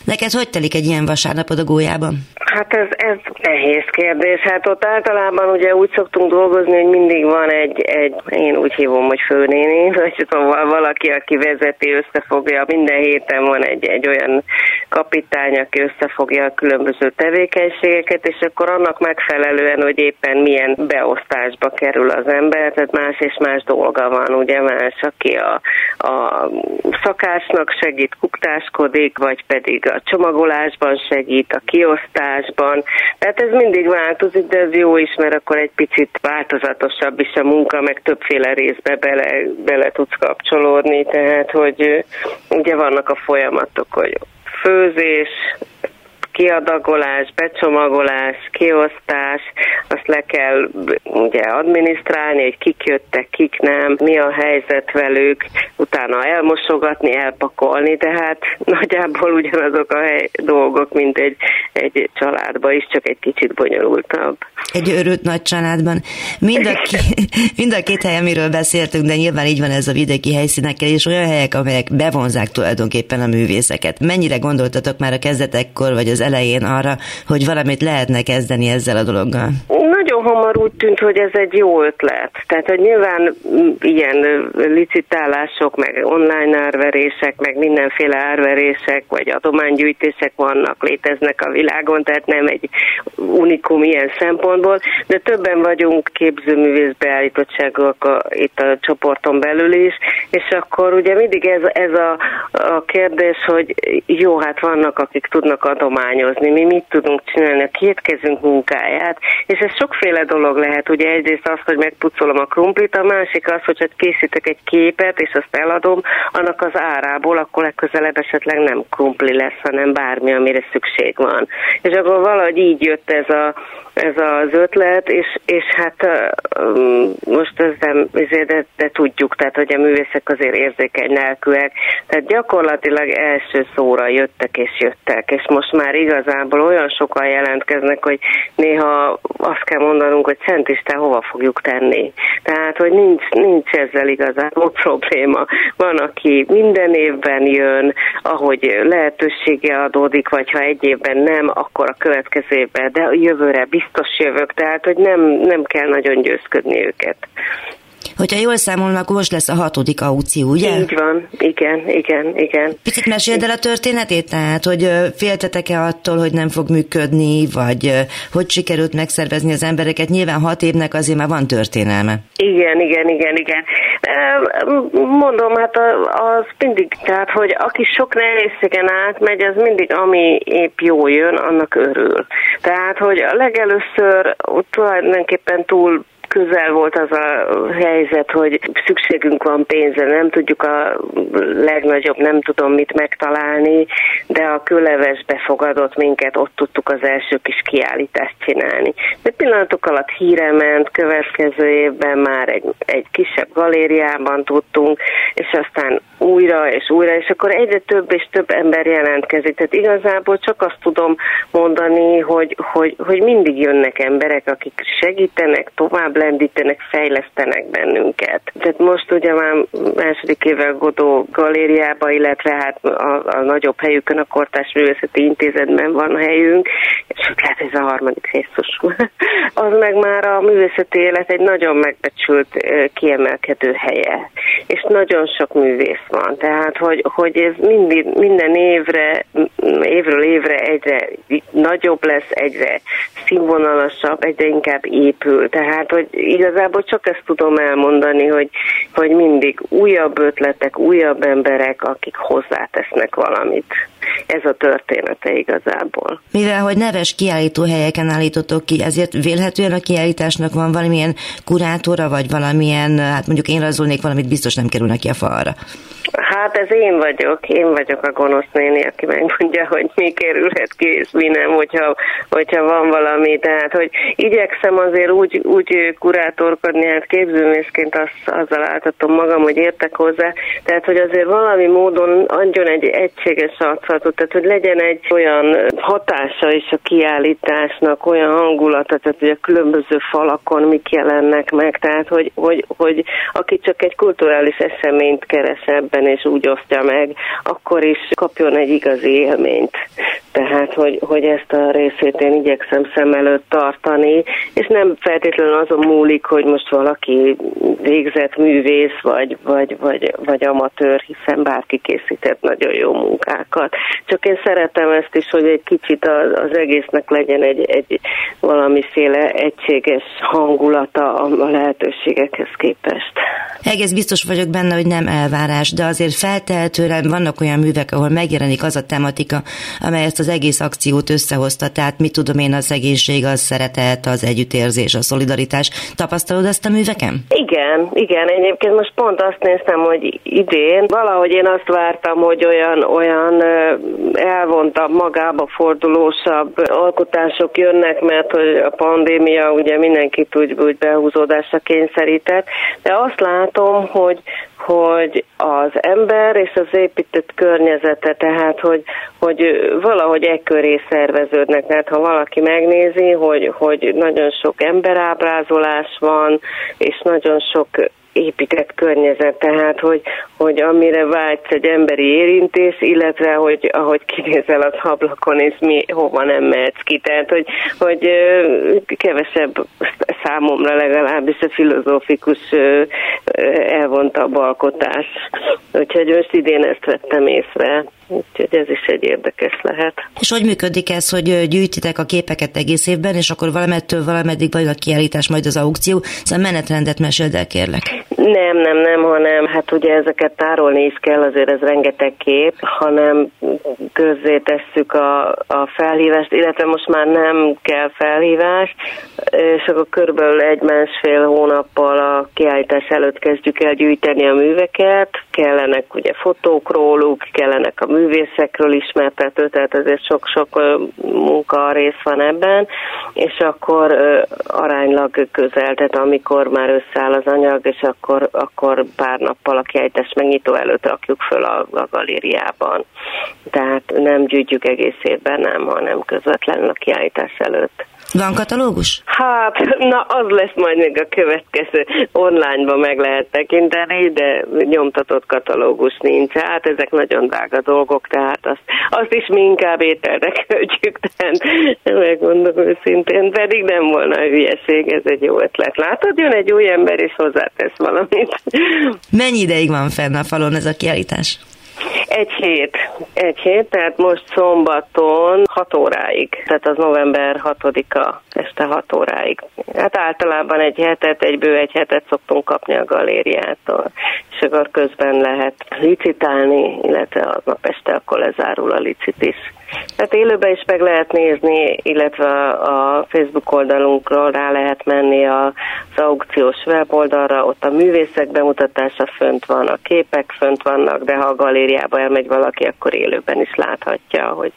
Neked hogy telik egy ilyen vasárnapod a gólyában? Hát ez, ez nehéz kérdés. Hát ott általában ugye úgy szoktunk dolgozni, hogy mindig van egy, egy én úgy hívom, hogy főnéni, vagy szóval valaki, aki vezeti, összefogja, minden héten van egy, egy olyan kapitány, aki összefogja a különböző tevékenységeket, és akkor annak megfelelően, hogy éppen milyen beosztásba kerül az ember, tehát más és más dolga van, ugye más, aki a, a szakásnak segít, kuktáskodik, vagy pedig a csomagolásban segít, a kiosztásban, tehát ez mindig változik, de ez jó is, mert akkor egy picit változatosabb is a munka, meg többféle részbe bele, bele tudsz kapcsolódni, tehát hogy ugye vannak a folyamatok, hogy főzés, kiadagolás, becsomagolás, kiosztás, azt le kell ugye adminisztrálni, hogy kik jöttek, kik nem, mi a helyzet velük, utána elmosogatni, elpakolni, tehát nagyjából ugyanazok a hely, dolgok, mint egy, egy családban is, csak egy kicsit bonyolultabb. Egy örült nagy családban. Mind a, ki, mind a két hely, amiről beszéltünk, de nyilván így van ez a vidéki helyszínekkel, és olyan helyek, amelyek bevonzák tulajdonképpen a művészeket. Mennyire gondoltatok már a kezdetekkor, vagy az elején arra, hogy valamit lehetne kezdeni ezzel a dologgal? Nagyon hamar úgy tűnt, hogy ez egy jó ötlet. Tehát, hogy nyilván ilyen licitálások, meg online árverések, meg mindenféle árverések, vagy adománygyűjtések vannak, léteznek a világon, tehát nem egy unikum ilyen szempontból, de többen vagyunk képzőművész beállítottságok a, itt a csoporton belül is, és akkor ugye mindig ez, ez a, a kérdés, hogy jó, hát vannak, akik tudnak adomány tanulmányozni, mi mit tudunk csinálni, a két kezünk munkáját, és ez sokféle dolog lehet, ugye egyrészt az, hogy megpucolom a krumplit, a másik az, hogy készítek egy képet, és azt eladom, annak az árából, akkor legközelebb esetleg nem krumpli lesz, hanem bármi, amire szükség van. És akkor valahogy így jött ez, a, ez az ötlet, és, és hát most ez nem, de, de tudjuk, tehát hogy a művészek azért érzékeny lelkűek, tehát gyakorlatilag első szóra jöttek és jöttek, és most már igazából olyan sokan jelentkeznek, hogy néha azt kell mondanunk, hogy Szent Isten hova fogjuk tenni. Tehát, hogy nincs, nincs ezzel igazából probléma. Van, aki minden évben jön, ahogy lehetősége adódik, vagy ha egy évben nem, akkor a következő évben, de a jövőre biztos jövök, tehát, hogy nem, nem kell nagyon győzködni őket. Hogyha jól számolnak, akkor most lesz a hatodik aució, ugye? Így van, igen, igen, igen. Picit meséld el a történetét, tehát, hogy féltetek-e attól, hogy nem fog működni, vagy hogy sikerült megszervezni az embereket? Nyilván hat évnek azért már van történelme. Igen, igen, igen, igen. Mondom, hát az mindig, tehát, hogy aki sok nehézségen átmegy, az mindig, ami épp jó jön, annak örül. Tehát, hogy a legelőször tulajdonképpen túl közel volt az a helyzet, hogy szükségünk van pénzre, nem tudjuk a legnagyobb, nem tudom mit megtalálni, de a köleves befogadott minket, ott tudtuk az első kis kiállítást csinálni. De pillanatok alatt híre ment, következő évben már egy, egy kisebb galériában tudtunk, és aztán újra és újra, és akkor egyre több és több ember jelentkezik. Tehát igazából csak azt tudom mondani, hogy, hogy, hogy mindig jönnek emberek, akik segítenek, tovább lendítenek, fejlesztenek bennünket. Tehát most ugye már második évvel Godó galériába, illetve hát a, a nagyobb helyükön, a Kortás Művészeti Intézetben van helyünk, és ott lehet, ez a harmadik részos. az meg már a művészeti élet egy nagyon megbecsült, kiemelkedő helye. És nagyon sok művész van. Tehát, hogy, hogy ez mindig, minden évre, évről évre egyre nagyobb lesz, egyre színvonalasabb, egyre inkább épül. Tehát, hogy igazából csak ezt tudom elmondani, hogy, hogy mindig újabb ötletek, újabb emberek, akik hozzátesznek valamit. Ez a története igazából. Mivel, hogy neves kiállító helyeken állítottok ki, ezért vélhetően a kiállításnak van valamilyen kurátora, vagy valamilyen, hát mondjuk én rajzolnék valamit, biztos nem kerül neki a falra. Hát ez én vagyok, én vagyok a gonosz néni, aki megmondja, hogy mi kerülhet ki, és mi nem, hogyha, hogyha van valami. Tehát, hogy igyekszem azért úgy, úgy kurátorkodni, hát képzőmészként az, azzal álltatom magam, hogy értek hozzá, tehát, hogy azért valami módon adjon egy egységes arculatot, tehát, hogy legyen egy olyan hatása is a kiállításnak, olyan hangulata, tehát, hogy a különböző falakon mik jelennek meg, tehát, hogy, hogy, hogy aki csak egy kulturális eseményt keres ebben, és úgy osztja meg, akkor is kapjon egy igazi élményt. Tehát, hogy, hogy ezt a részét én igyekszem szem előtt tartani, és nem feltétlenül azon múlik, hogy most valaki végzett művész, vagy, vagy, vagy, vagy amatőr, hiszen bárki készített nagyon jó munkákat. Csak én szeretem ezt is, hogy egy kicsit az, az egésznek legyen egy, egy valamiféle egységes hangulata a lehetőségekhez képest. Egész biztos vagyok benne, hogy nem elvárás, de azért feltehetően vannak olyan művek, ahol megjelenik az a tematika, amely ezt az egész akciót összehozta, tehát mit tudom én, a szegénység, az szeretet, az együttérzés, a szolidaritás. Tapasztalod ezt a műveken? Igen, igen. Egyébként most pont azt néztem, hogy idén valahogy én azt vártam, hogy olyan, olyan elvontabb, magába fordulósabb alkotások jönnek, mert hogy a pandémia ugye mindenkit úgy, úgy behúzódásra kényszerített, de azt látom, hogy hogy az ember és az épített környezete, tehát hogy, hogy valahogy e köré szerveződnek. Tehát ha valaki megnézi, hogy, hogy nagyon sok emberábrázolás van, és nagyon sok épített környezet, tehát hogy, hogy amire vágysz egy emberi érintés, illetve hogy ahogy kinézel az ablakon, és mi hova nem mehetsz ki, tehát hogy, hogy kevesebb számomra legalábbis a filozófikus elvontabb alkotás. Úgyhogy most idén ezt vettem észre. Úgyhogy ez is egy érdekes lehet. És hogy működik ez, hogy gyűjtitek a képeket egész évben, és akkor valamettől valameddig vagy a kiállítás, majd az aukció, szóval menetrendet meséld el, kérlek. Nem, nem, nem, hanem hát ugye ezeket tárolni is kell, azért ez rengeteg kép, hanem közzé tesszük a, a felhívást, illetve most már nem kell felhívás, és akkor körülbelül egy-másfél hónappal a kiállítás előtt kezdjük el gyűjteni a műveket, kellenek ugye fotók róluk, kellenek a művészekről ismertető, tehát ezért sok-sok munka rész van ebben, és akkor aránylag közel, tehát amikor már összeáll az anyag, és akkor, akkor pár nappal a kiállítás megnyitó előtt rakjuk föl a, a galériában. Tehát nem gyűjtjük egész évben, nem, hanem közvetlenül a kiállítás előtt. Van katalógus? Hát, na az lesz majd még a következő. Online-ba meg lehet tekinteni, de nyomtatott katalógus nincs. Hát ezek nagyon drága dolgok, tehát azt, azt is mi inkább ételre költjük, tehát megmondom őszintén, pedig nem volna hülyeség, ez egy jó ötlet. Látod, jön egy új ember és hozzátesz valamit. Mennyi ideig van fenn a falon ez a kiállítás? Egy hét. Egy hét, tehát most szombaton 6 óráig, tehát az november 6-a este 6 óráig. Hát általában egy hetet, egy bő egy hetet szoktunk kapni a galériától, akkor közben lehet licitálni, illetve aznap este akkor lezárul a licit is. Tehát élőben is meg lehet nézni, illetve a Facebook oldalunkról rá lehet menni az aukciós weboldalra, ott a művészek bemutatása fönt van, a képek fönt vannak, de ha a galériába elmegy valaki, akkor élőben is láthatja, hogy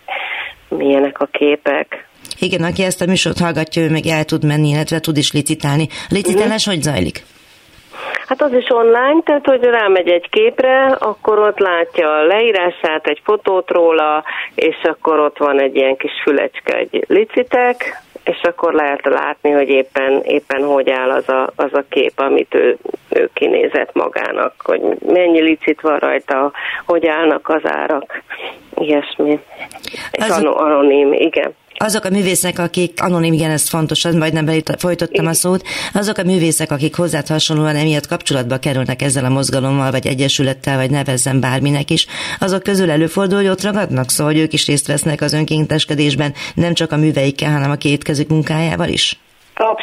milyenek a képek. Igen, aki ezt a műsort hallgatja, ő meg el tud menni, illetve tud is licitálni. A licitálás mm. hogy zajlik? Hát az is online, tehát hogy rámegy egy képre, akkor ott látja a leírását, egy fotót róla, és akkor ott van egy ilyen kis fülecske, egy licitek, és akkor lehet látni, hogy éppen, éppen hogy áll az a, az a kép, amit ő, ő kinézett magának, hogy mennyi licit van rajta, hogy állnak az árak, ilyesmi. Ez anonim, igen azok a művészek, akik, anonim, igen, ez fontos, majd nem folytottam a szót, azok a művészek, akik hozzád hasonlóan emiatt kapcsolatba kerülnek ezzel a mozgalommal, vagy egyesülettel, vagy nevezzen bárminek is, azok közül előfordul, hogy ott ragadnak, szóval hogy ők is részt vesznek az önkénteskedésben, nem csak a műveikkel, hanem a két kezük munkájával is?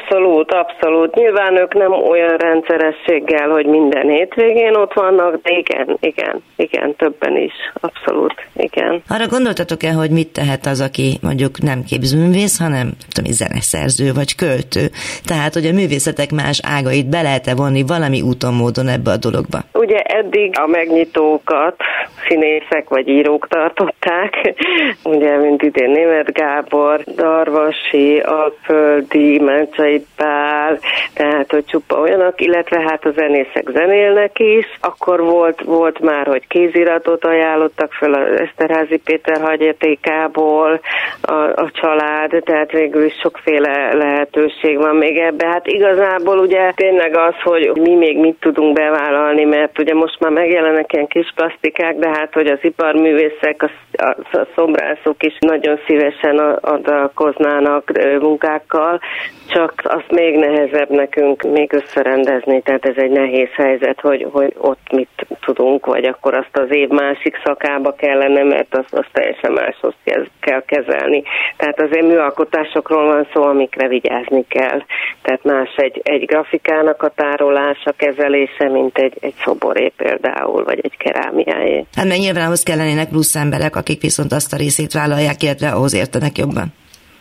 Abszolút Abszolút. Nyilván ők nem olyan rendszerességgel, hogy minden hétvégén ott vannak, de igen, igen, igen, többen is, abszolút, igen. Arra gondoltatok-e, hogy mit tehet az, aki mondjuk nem képzőművész, hanem tudom, zeneszerző vagy költő? Tehát, hogy a művészetek más ágait be lehet-e vonni valami úton, módon ebbe a dologba? Ugye eddig a megnyitókat színészek vagy írók tartották, ugye, mint idén Német Gábor, Darvasi, Alföldi, Mencsai Pál, tehát, hogy csupa olyanok, illetve hát a zenészek zenélnek is. Akkor volt, volt már, hogy kéziratot ajánlottak fel a Eszterházi Péter hagyértékából a, a család, tehát végül is sokféle lehetőség van még ebbe. Hát igazából ugye tényleg az, hogy mi még mit tudunk bevállalni, mert ugye most már megjelennek ilyen kis plastikák, de hát, hogy az iparművészek, a, a, a szobrászok is nagyon szívesen adakoznának munkákkal, csak azt még nehezebb nekünk még összerendezni, tehát ez egy nehéz helyzet, hogy, hogy ott mit tudunk, vagy akkor azt az év másik szakába kellene, mert azt, azt teljesen máshoz kell kezelni. Tehát azért műalkotásokról van szó, amikre vigyázni kell. Tehát más egy, egy grafikának a tárolása, kezelése, mint egy, egy szoboré például, vagy egy kerámiáé. Hát mert nyilván ahhoz kellenének plusz emberek, akik viszont azt a részét vállalják, illetve ahhoz értenek jobban.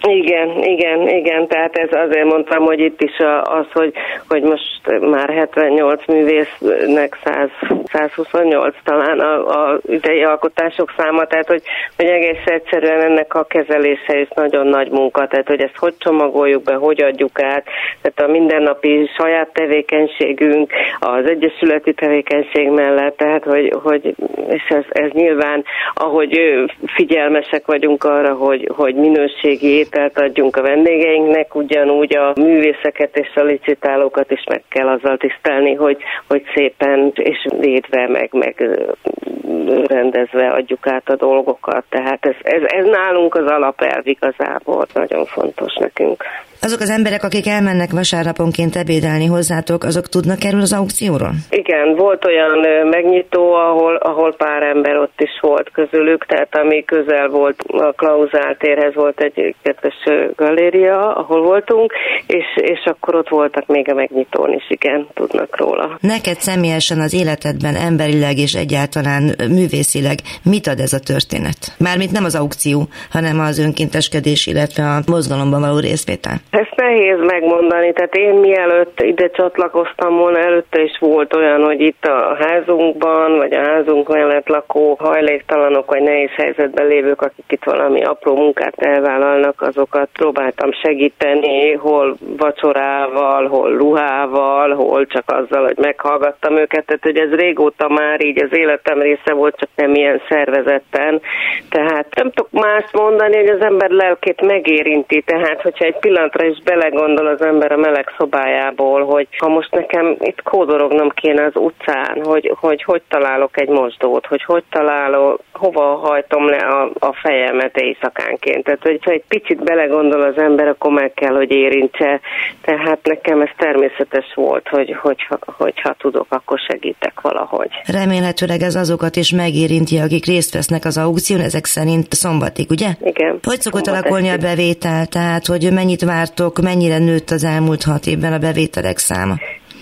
Igen, igen, igen, tehát ez azért mondtam, hogy itt is az, hogy, hogy most már 78 művésznek 100, 128 talán a, a idei alkotások száma, tehát hogy, hogy egész egyszerűen ennek a kezelése is nagyon nagy munka, tehát hogy ezt hogy csomagoljuk be, hogy adjuk át, tehát a mindennapi saját tevékenységünk, az egyesületi tevékenység mellett, tehát hogy, hogy és ez, ez nyilván, ahogy figyelmesek vagyunk arra, hogy, hogy minőségi ételt adjunk a vendégeinknek, ugyanúgy a művészeket és a licitálókat is meg kell azzal tisztelni, hogy, hogy szépen és védve, meg, meg rendezve adjuk át a dolgokat. Tehát ez, ez, ez nálunk az alapelv igazából nagyon fontos nekünk. Azok az emberek, akik elmennek vasárnaponként ebédelni hozzátok, azok tudnak erről az aukcióról? Igen, volt olyan megnyitó, ahol, ahol pár ember ott is volt közülük, tehát ami közel volt a Klauzál térhez volt egy kedves galéria, ahol voltunk, és, és akkor ott voltak még a megnyitón is, igen, tudnak róla. Neked személyesen az életedben emberileg és egyáltalán művészileg mit ad ez a történet? Mármint nem az aukció, hanem az önkénteskedés, illetve a mozgalomban való részvétel. Ezt nehéz megmondani, tehát én mielőtt ide csatlakoztam volna, előtte is volt olyan, hogy itt a házunkban, vagy a házunk mellett lakó hajléktalanok, vagy nehéz helyzetben lévők, akik itt valami apró munkát elvállalnak, azokat próbáltam segíteni, hol vacsorával, hol ruhával, hol csak azzal, hogy meghallgattam őket, tehát hogy ez régóta már így az életem része volt, csak nem ilyen szervezetten. Tehát nem tudok mást mondani, hogy az ember lelkét megérinti, tehát hogyha egy pillanatra is belegondol az ember a meleg szobájából, hogy ha most nekem itt kódorognom kéne az utcán, hogy hogy, hogy találok egy mosdót, hogy hogy találok, hova hajtom le a, a fejemet éjszakánként. Tehát, hogy egy picit belegondol az ember, akkor meg kell, hogy érintse. Tehát nekem ez természetes volt, hogy hogyha, hogyha tudok, akkor segítek valahogy. Remélhetőleg ez azokat is megérinti, akik részt vesznek az aukción, ezek szerint szombatig, ugye? Igen. Hogy szokott alakulni a bevétel? Tehát, hogy mennyit vártok, mennyire nőtt az elmúlt hat évben a bevételek száma?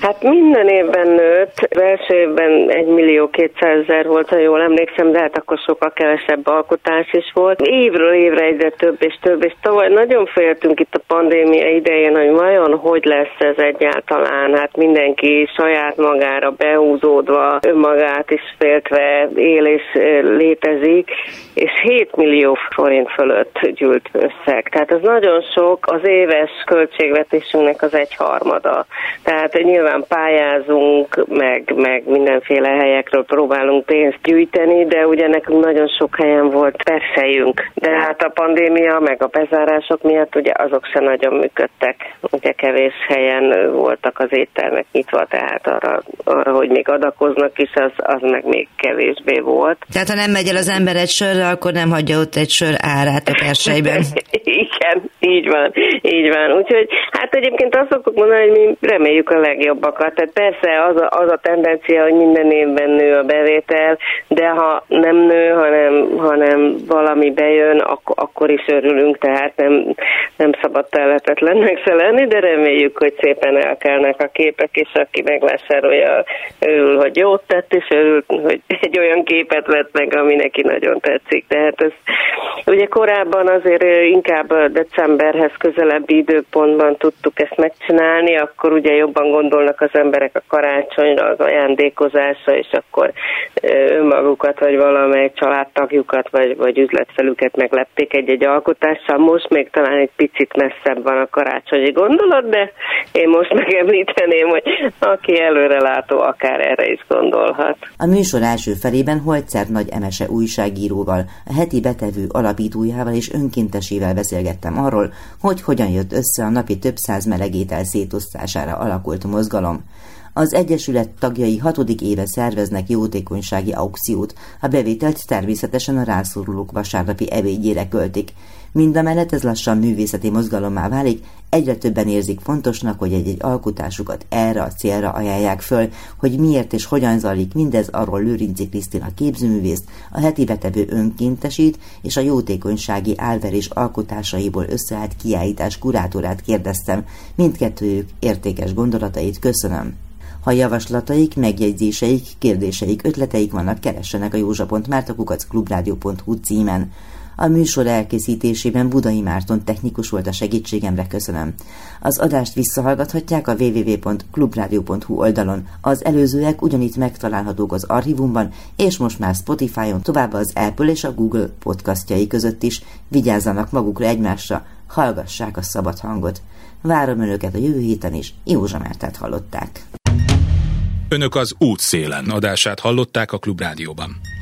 Hát minden évben nőtt. Az első évben 1 millió 200 ezer volt, ha jól emlékszem, de hát akkor sokkal kevesebb alkotás is volt. Évről évre egyre több és több, és tavaly nagyon féltünk itt a pandémia idején, hogy vajon hogy lesz ez egyáltalán. Hát mindenki saját magára behúzódva, önmagát is féltve él és létezik, és 7 millió forint fölött gyűlt összeg. Tehát ez nagyon sok, az éves költségvetésünknek az egyharmada. Tehát nyilván nyilván pályázunk, meg, meg mindenféle helyekről próbálunk pénzt gyűjteni, de ugye nekünk nagyon sok helyen volt perszejünk. De hát a pandémia, meg a bezárások miatt ugye azok se nagyon működtek. Ugye kevés helyen voltak az éttermek nyitva, tehát arra, arra hogy még adakoznak is, az, az meg még kevésbé volt. Tehát ha nem megy el az ember egy sörre, akkor nem hagyja ott egy sör árát a persejben. Igen, így van, így van. Úgyhogy hát egyébként azt szoktuk mondani, hogy mi reméljük a legjobbakat. Tehát persze az a, az a tendencia, hogy minden évben nő a bevétel, de ha nem nő, hanem, hanem valami bejön, ak- akkor is örülünk, tehát nem, nem szabad telhetetlennek se lenni, de reméljük, hogy szépen elkelnek a képek, és aki megvásárolja, örül, hogy jót tett, és örül, hogy egy olyan képet vett meg, ami neki nagyon tetszik. Tehát ez ugye korábban azért inkább decemberhez közelebbi időpontban tudtuk ezt megcsinálni, akkor ugye jobban gondolnak az emberek a karácsonyra, az ajándékozásra, és akkor önmagukat, vagy valamelyik családtagjukat, vagy, vagy üzletfelüket meglepték egy-egy alkotással. Most még talán egy picit messzebb van a karácsonyi gondolat, de én most megemlíteném, hogy aki előre látó, akár erre is gondolhat. A műsor első felében Holzer Nagy Emese újságíróval, a heti betevő alapítójával és önkéntesével beszélgettem arról, hogy hogyan jött össze a napi több száz melegétel szétosztására alakult mozgalom. Az Egyesület tagjai hatodik éve szerveznek jótékonysági aukciót, a bevételt természetesen a rászorulók vasárnapi ebédjére költik. Mindamellett ez lassan művészeti mozgalommá válik, egyre többen érzik fontosnak, hogy egy-egy alkotásukat erre a célra ajánlják föl, hogy miért és hogyan zajlik mindez, arról Lőrinci Krisztina képzőművészt, a heti betevő önkéntesít és a jótékonysági álverés alkotásaiból összeállt kiállítás kurátorát kérdeztem, mindkettőjük értékes gondolatait köszönöm. Ha javaslataik, megjegyzéseik, kérdéseik, ötleteik vannak, keressenek a józsa.mártakukac.clubradio.hu címen. A műsor elkészítésében Budai Márton technikus volt a segítségemre, köszönöm. Az adást visszahallgathatják a www.clubradio.hu oldalon. Az előzőek ugyanitt megtalálhatók az archívumban, és most már Spotify-on, tovább az Apple és a Google podcastjai között is. Vigyázzanak magukra egymásra, hallgassák a szabad hangot. Várom Önöket a jövő héten is, Józsa Mártát hallották. Önök az útszélen adását hallották a Klubrádióban.